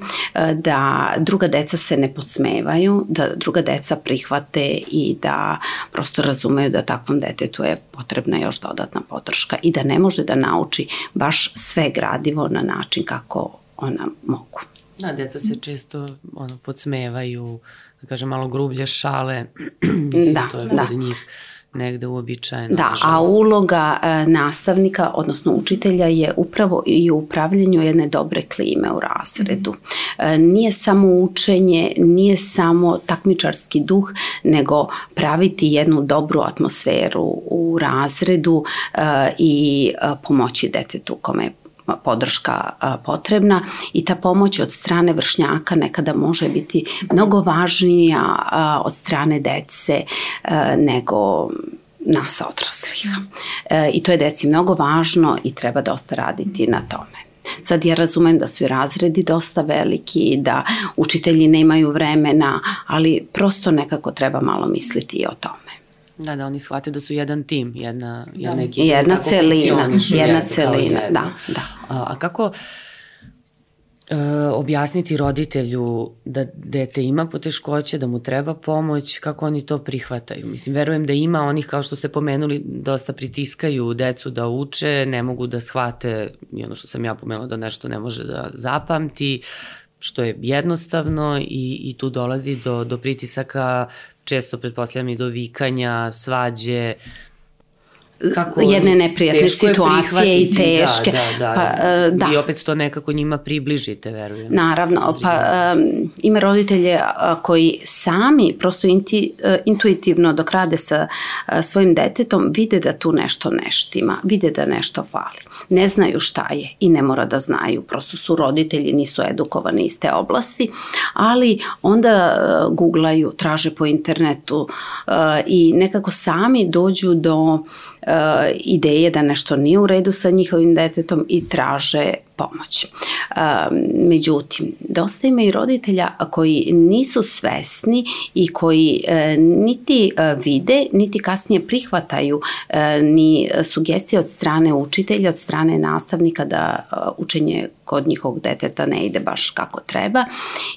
da druga deca se ne podsmevaju, da druga deca prihvate i da prosto razumeju da takvom detetu je potrebna još dodatna podrška i da ne može da nauči baš sve gradivo na način kako ona mogu. Da, deca se često ono, podsmevaju, da kažem, malo grublje šale. da, to je da. njih negde uobičajeno. Da, a uloga e, nastavnika, odnosno učitelja je upravo i u upravljanju jedne dobre klime u razredu. E, nije samo učenje, nije samo takmičarski duh, nego praviti jednu dobru atmosferu u razredu e, i e, pomoći detetu kome je podrška potrebna i ta pomoć od strane vršnjaka nekada može biti mnogo važnija od strane dece nego nas odraslih. E, I to je deci mnogo važno i treba dosta raditi na tome. Sad ja razumem da su i razredi dosta veliki, da učitelji nemaju vremena, ali prosto nekako treba malo misliti i o tome. Da, da oni shvate da su jedan tim, jedna, jedna ekipa. Jedna celina, jedna celina, da, da. A, a kako e, objasniti roditelju da dete ima poteškoće, da mu treba pomoć, kako oni to prihvataju? Mislim, verujem da ima onih, kao što ste pomenuli, dosta pritiskaju decu da uče, ne mogu da shvate, i ono što sam ja pomenula, da nešto ne može da zapamti, što je jednostavno i, i tu dolazi do, do pritisaka. Često pretpostavljam i do vikanja, svađe, kako jedne neprijatne situacije i teške. Da, da, da. Pa, uh, da. I opet to nekako njima približite, verujem. Naravno, pa um, ima roditelje koji sami prosto inti, uh, intuitivno dok rade sa uh, svojim detetom vide da tu nešto neštima, vide da nešto fali. Ne znaju šta je i ne mora da znaju, prosto su roditelji, nisu edukovani iz te oblasti, ali onda uh, googlaju, traže po internetu uh, i nekako sami dođu do uh, ideje da nešto nije u redu sa njihovim detetom i traže pomoć. Međutim, dosta ima i roditelja koji nisu svesni i koji e, niti e, vide, niti kasnije prihvataju e, ni sugestije od strane učitelja, od strane nastavnika da učenje kod njihovog deteta ne ide baš kako treba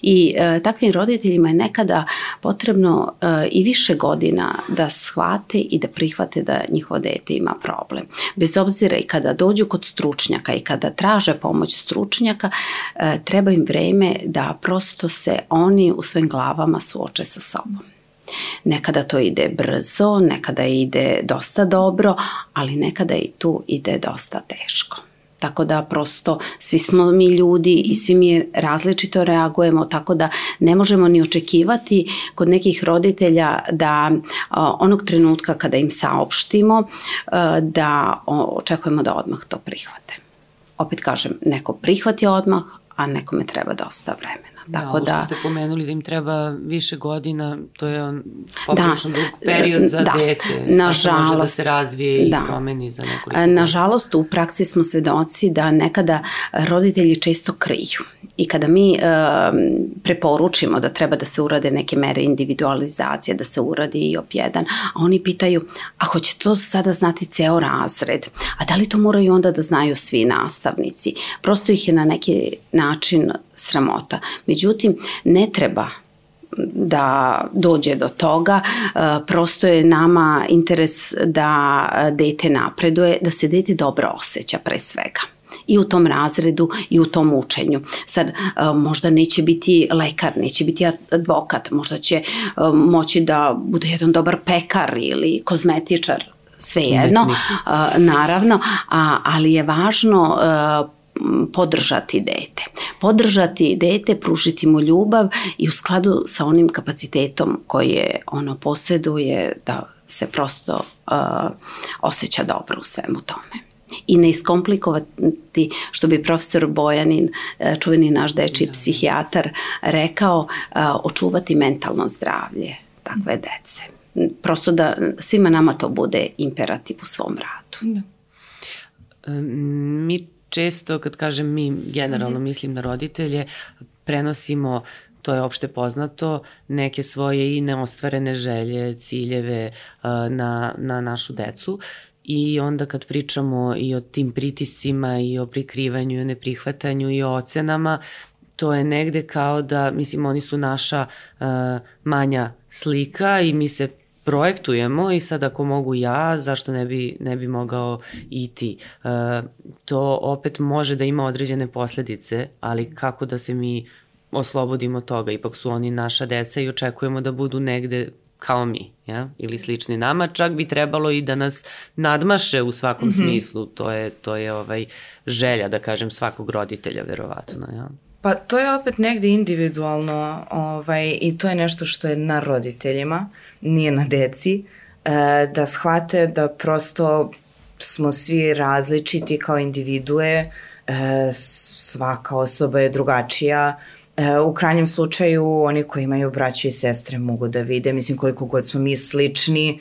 i e, takvim roditeljima je nekada potrebno e, i više godina da shvate i da prihvate da njihovo dete ima problem. Bez obzira i kada dođu kod stručnjaka i kada traže pomoć stručnjaka, e, treba im vreme da prosto se oni u svojim glavama suoče sa sobom. Nekada to ide brzo, nekada ide dosta dobro, ali nekada i tu ide dosta teško. Tako da prosto svi smo mi ljudi i svi mi različito reagujemo, tako da ne možemo ni očekivati kod nekih roditelja da onog trenutka kada im saopštimo da očekujemo da odmah to prihvate. Opet kažem, neko prihvati odmah, a nekome treba dosta vremena. Da, Tako da, da što ste pomenuli da im treba više godina, to je on poprilično da, dug period za da, dete. Nažalost. Može da se razvije da. i promeni za nekoliko godina. Nažalost, u praksi smo svedoci da nekada roditelji često kriju. I kada mi e, preporučimo da treba da se urade neke mere individualizacije, da se uradi i op1, a oni pitaju, a hoće to sada znati ceo razred? A da li to moraju onda da znaju svi nastavnici? Prosto ih je na neki način sramota. Međutim, ne treba da dođe do toga. E, prosto je nama interes da dete napreduje, da se dete dobro osjeća pre svega i u tom razredu i u tom učenju. Sad, možda neće biti lekar, neće biti advokat, možda će moći da bude jedan dobar pekar ili kozmetičar, svejedno, naravno, ali je važno podržati dete. Podržati dete, pružiti mu ljubav i u skladu sa onim kapacitetom koje ono posjeduje da se prosto uh, osjeća dobro u svemu tome i ne iskomplikovati, što bi profesor Bojanin, čuveni naš deči da. psihijatar, rekao, očuvati mentalno zdravlje takve dece. Prosto da svima nama to bude imperativ u svom radu. Da. Mi često, kad kažem mi, generalno mm -hmm. mislim na roditelje, prenosimo to je opšte poznato, neke svoje i neostvarene želje, ciljeve uh, na, na našu decu i onda kad pričamo i o tim pritiscima i o prikrivanju i o neprihvatanju i o ocenama, to je negde kao da, mislim, oni su naša uh, manja slika i mi se projektujemo i sad ako mogu ja, zašto ne bi, ne bi mogao i ti. E, to opet može da ima određene posledice, ali kako da se mi oslobodimo toga, ipak su oni naša deca i očekujemo da budu negde kao mi, ja? ili slični nama, čak bi trebalo i da nas nadmaše u svakom mm -hmm. smislu, to je, to je ovaj želja, da kažem, svakog roditelja, verovatno. Ja? Pa to je opet negde individualno ovaj, i to je nešto što je na roditeljima, nije na deci, e, da shvate da prosto smo svi različiti kao individue, e, svaka osoba je drugačija, E, u krajnjem slučaju, oni koji imaju braće i sestre mogu da vide, mislim koliko god smo mi slični,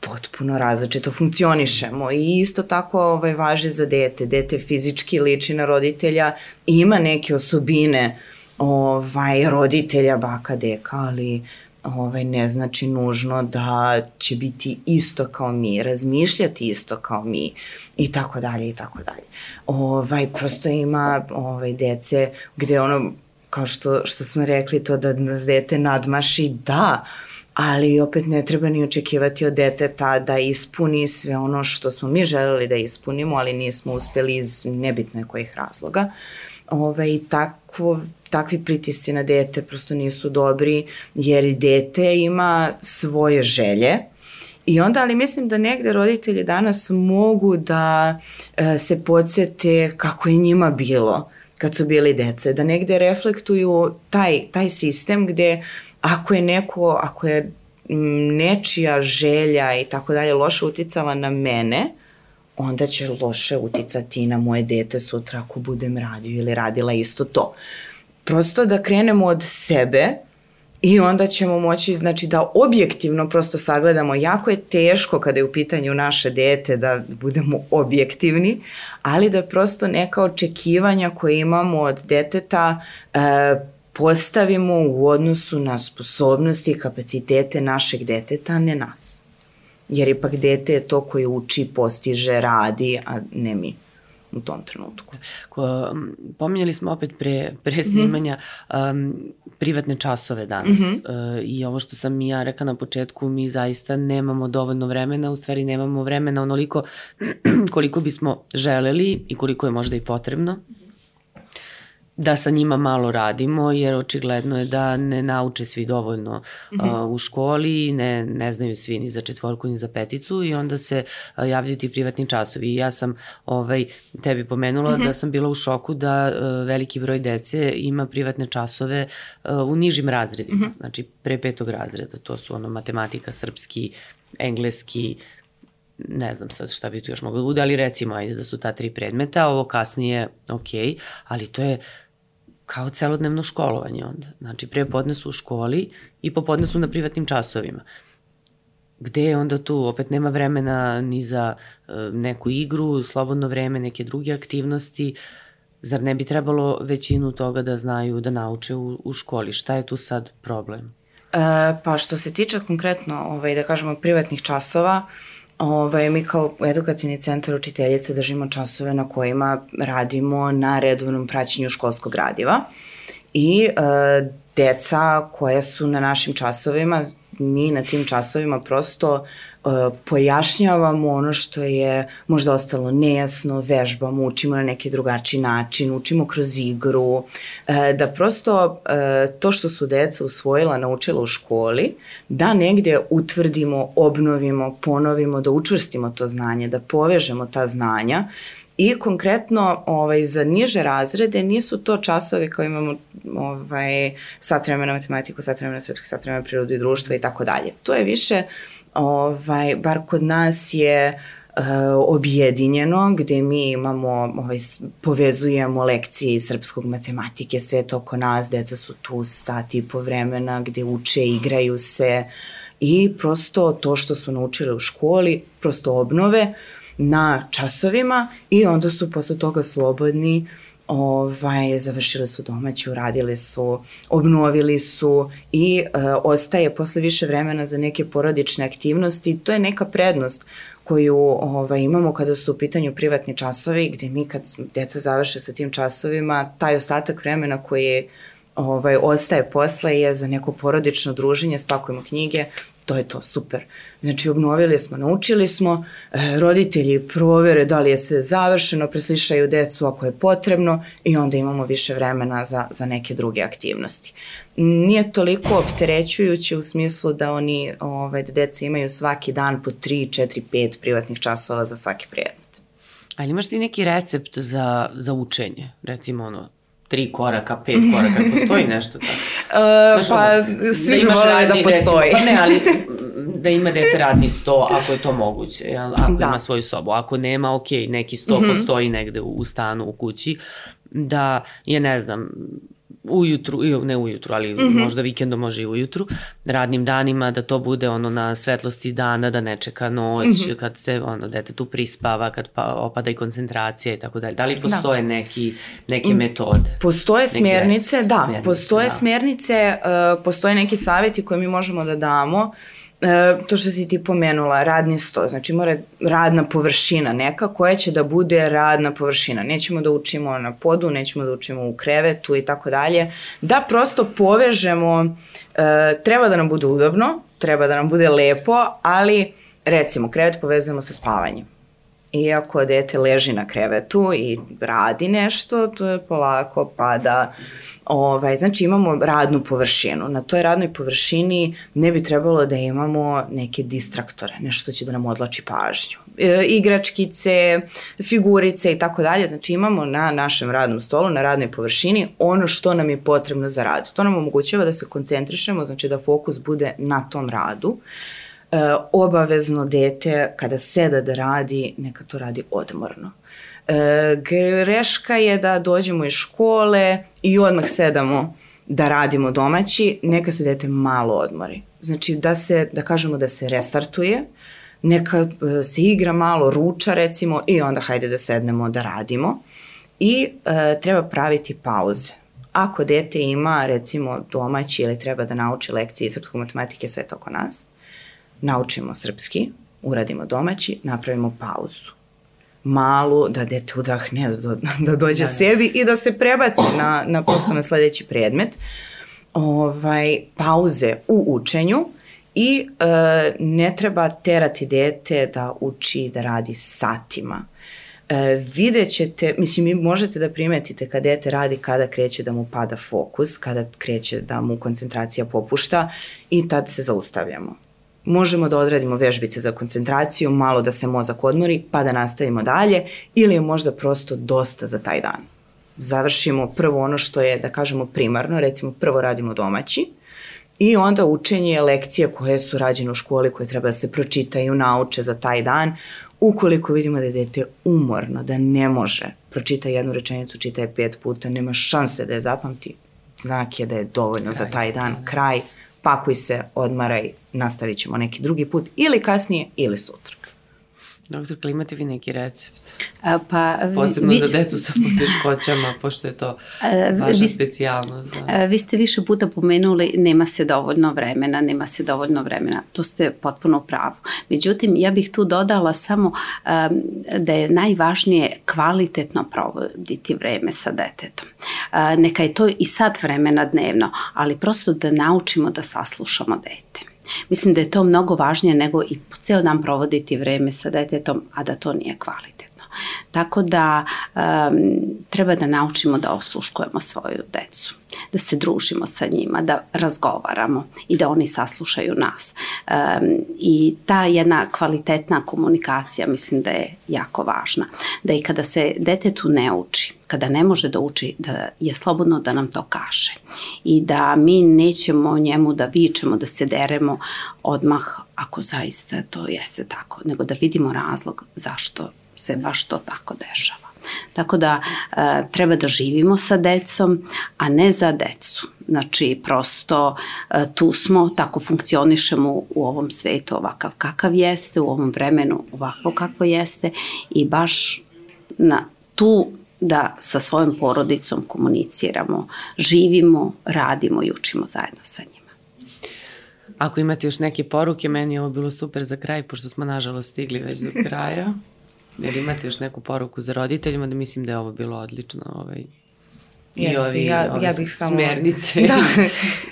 potpuno različito funkcionišemo i isto tako ovaj, važi za dete. Dete fizički liči na roditelja i ima neke osobine ovaj, roditelja, baka, deka, ali ovaj, ne znači nužno da će biti isto kao mi, razmišljati isto kao mi i tako dalje i tako dalje. Ovaj, prosto ima ovaj, dece gde ono kao što, što smo rekli to da nas dete nadmaši, da, ali opet ne treba ni očekivati od deteta da ispuni sve ono što smo mi želeli da ispunimo, ali nismo uspeli iz nebitne kojih razloga. Ove, I takvo, takvi pritisci na dete prosto nisu dobri, jer i dete ima svoje želje, I onda, ali mislim da negde roditelji danas mogu da e, se podsjete kako je njima bilo kad su bili dece, da negde reflektuju taj, taj sistem gde ako je neko, ako je nečija želja i tako dalje loše uticala na mene, onda će loše uticati na moje dete sutra ako budem radio ili radila isto to. Prosto da krenemo od sebe I onda ćemo moći znači, da objektivno prosto sagledamo. Jako je teško kada je u pitanju naše dete da budemo objektivni, ali da prosto neka očekivanja koje imamo od deteta e, postavimo u odnosu na sposobnosti i kapacitete našeg deteta, ne nas. Jer ipak dete je to koje uči, postiže, radi, a ne mi u tom trenutku. Pominjali smo opet pre, pre mhm. snimanja mm -hmm. um, privatne časove danas mm -hmm. uh, i ovo što sam i ja rekla na početku, mi zaista nemamo dovoljno vremena, u stvari nemamo vremena onoliko koliko bismo želeli i koliko je možda i potrebno da sa njima malo radimo, jer očigledno je da ne nauče svi dovoljno mm -hmm. uh, u školi, ne, ne znaju svi ni za četvorku ni za peticu i onda se uh, javljaju ti privatni časovi. I ja sam ovaj, tebi pomenula mm -hmm. da sam bila u šoku da uh, veliki broj dece ima privatne časove uh, u nižim razredima, mm -hmm. znači pre petog razreda, to su ono matematika, srpski, engleski, ne znam sad šta bi tu još moglo da bude, ali recimo ajde da su ta tri predmeta, ovo kasnije ok, ali to je kao celodnevno školovanje onda. Znači, pre podne su u školi i popodne su na privatnim časovima. Gde je onda tu? Opet nema vremena ni za uh, neku igru, slobodno vreme, neke druge aktivnosti. Zar ne bi trebalo većinu toga da znaju, da nauče u, u školi? Šta je tu sad problem? E, pa što se tiče konkretno, ovaj, da kažemo, privatnih časova, Ovaj, mi kao edukacijni centar učiteljice držimo časove na kojima radimo na redovnom praćenju školskog gradiva. I e, deca koja su na našim časovima, mi na tim časovima prosto pojašnjavamo ono što je možda ostalo nejasno, vežbamo, učimo na neki drugačiji način, učimo kroz igru, uh, da prosto uh, to što su deca usvojila, naučila u školi, da negde utvrdimo, obnovimo, ponovimo, da učvrstimo to znanje, da povežemo ta znanja, I konkretno ovaj, za niže razrede nisu to časovi kao imamo ovaj, sat vremena matematiku, sat vremena srpski, sat vremena prirodu i društva i tako dalje. To je više, ovaj, bar kod nas je uh, objedinjeno gde mi imamo, ovaj, povezujemo lekcije iz srpskog matematike, sve to oko nas, deca su tu sat i po vremena gde uče, igraju se i prosto to što su naučili u školi, prosto obnove, na časovima i onda su posle toga slobodni ovaj, završili su domaći, uradili su, obnovili su i e, ostaje posle više vremena za neke porodične aktivnosti. To je neka prednost koju ovaj, imamo kada su u pitanju privatni časovi, gde mi kad deca završe sa tim časovima, taj ostatak vremena koji ovaj, ostaje posle je za neko porodično druženje, spakujemo knjige, to je to, super. Znači, obnovili smo, naučili smo, e, roditelji provere da li je sve završeno, preslišaju decu ako je potrebno i onda imamo više vremena za, za neke druge aktivnosti. Nije toliko opterećujuće u smislu da oni, ovaj, da deca imaju svaki dan po 3, 4, 5 privatnih časova za svaki predmet. Ali imaš ti neki recept za, za učenje? Recimo ono, tri koraka, pet koraka, postoji nešto tako? Uh, Znaš, pa, ono, svi da vole da postoji. Recimo, pa ne, ali da ima dete radni sto, ako je to moguće, jel? ako da. ima svoju sobu. Ako nema, ok, neki sto mm -hmm. postoji negde u stanu, u kući, da je, ne znam, ujutru, ne ujutru, ali mm -hmm. možda vikendom može i ujutru, radnim danima, da to bude ono na svetlosti dana, da ne čeka noć, mm -hmm. kad se ono, dete tu prispava, kad pa, opada i koncentracija i tako dalje. Da li postoje da. neki, neke metode? Postoje smjernice, recept, da, smjernice, postoje da. smjernice, uh, postoje neki savjeti koje mi možemo da damo, uh, to što si ti pomenula, radni sto, znači mora radna površina neka koja će da bude radna površina. Nećemo da učimo na podu, nećemo da učimo u krevetu i tako dalje. Da prosto povežemo, e, treba da nam bude udobno, treba da nam bude lepo, ali recimo krevet povezujemo sa spavanjem. Iako dete leži na krevetu i radi nešto, to je polako pada Ovaj, znači imamo radnu površinu. Na toj radnoj površini ne bi trebalo da imamo neke distraktore, nešto će da nam odlači pažnju. E, igračkice, figurice i tako dalje. Znači imamo na našem radnom stolu, na radnoj površini ono što nam je potrebno za rad. To nam omogućava da se koncentrišemo, znači da fokus bude na tom radu. Obavezno dete kada seda da radi, neka to radi odmorno E, greška je da dođemo iz škole i odmah sedamo da radimo domaći, neka se dete malo odmori. Znači da se, da kažemo da se restartuje, neka e, se igra malo, ruča recimo i onda hajde da sednemo da radimo. I e, treba praviti pauze. Ako dete ima recimo domaći ili treba da nauči lekcije srpskog matematike sve to oko nas, naučimo srpski, uradimo domaći, napravimo pauzu malu, da dete udahne, da, da dođe da, da. sebi i da se prebaci na, na prosto na sledeći predmet. Ovaj, pauze u učenju i e, ne treba terati dete da uči da radi satima. E, vidjet ćete, mislim, vi možete da primetite kada dete radi kada kreće da mu pada fokus, kada kreće da mu koncentracija popušta i tad se zaustavljamo možemo da odradimo vežbice za koncentraciju, malo da se mozak odmori, pa da nastavimo dalje, ili je možda prosto dosta za taj dan. Završimo prvo ono što je, da kažemo, primarno, recimo prvo radimo domaći, I onda učenje lekcija koje su rađene u školi, koje treba da se pročitaju, nauče za taj dan. Ukoliko vidimo da je dete umorno, da ne može, pročita jednu rečenicu, čita je pet puta, nema šanse da je zapamti, znak je da je dovoljno kraj, za taj dan, da. kraj pakuj se, odmaraj, nastavit ćemo neki drugi put ili kasnije ili sutra. Doktorka, imate vi neki recept? A, pa, Posebno vi, za decu sa poteškoćama, pošto je to vaša vi, specijalnost. Da. Vi ste više puta pomenuli nema se dovoljno vremena, nema se dovoljno vremena. To ste potpuno pravo. Međutim, ja bih tu dodala samo um, da je najvažnije kvalitetno provoditi vreme sa detetom. Uh, neka je to i sad vremena dnevno, ali prosto da naučimo da saslušamo dete. Mislim da je to mnogo važnije nego i ceo dan provoditi vreme sa detetom, a da to nije kvalitetno. Tako da um, treba da naučimo da osluškujemo svoju decu, da se družimo sa njima, da razgovaramo i da oni saslušaju nas. Um, I ta jedna kvalitetna komunikacija mislim da je jako važna. Da i kada se detetu ne uči, kada ne može da uči, da je slobodno da nam to kaže. I da mi nećemo njemu da vičemo, da se deremo odmah ako zaista to jeste tako, nego da vidimo razlog zašto se baš to tako dešava. Tako da e, treba da živimo sa decom, a ne za decu. Znači, prosto e, tu smo, tako funkcionišemo u ovom svetu ovakav kakav jeste, u ovom vremenu ovako kako jeste i baš na tu da sa svojom porodicom komuniciramo, živimo, radimo i učimo zajedno sa njima. Ako imate još neke poruke, meni je ovo bilo super za kraj, pošto smo nažalost stigli već do kraja. Jer imate još neku poruku za roditeljima da mislim da je ovo bilo odlično ovaj, Jeste, ovi, ja, ja bih samo, smernice. Da,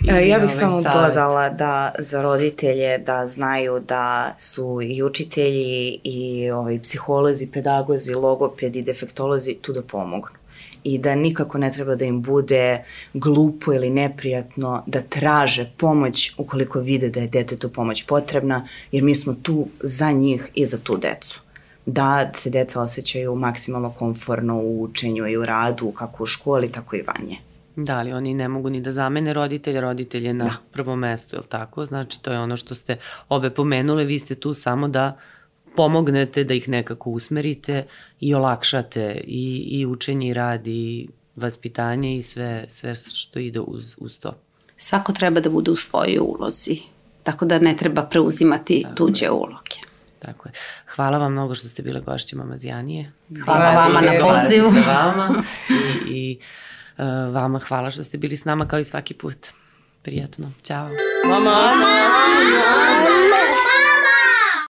i, ja bih ovaj samo savjet. dodala da za roditelje da znaju da su i učitelji i ovaj, psiholozi, pedagozi, logopedi, defektolozi tu da pomognu i da nikako ne treba da im bude glupo ili neprijatno da traže pomoć ukoliko vide da je detetu pomoć potrebna, jer mi smo tu za njih i za tu decu da se deca osjećaju maksimalno konforno u učenju i u radu, kako u školi, tako i vanje. Da, ali oni ne mogu ni da zamene roditelja, roditelj je na da. prvom mestu, je li tako? Znači, to je ono što ste obe pomenule, vi ste tu samo da pomognete, da ih nekako usmerite i olakšate i, i učenje i rad i vaspitanje i sve, sve što ide uz, uz to. Svako treba da bude u svojoj ulozi, tako da ne treba preuzimati tako tuđe uloge. Tako je. Hvala vam mnogo što ste bile gošće Mamazijanije. Hvala, hvala vama na pozivu. Sa vama i, i uh, vama hvala što ste bili s nama kao i svaki put. Prijatno. Ćao. Mama, mama, mama.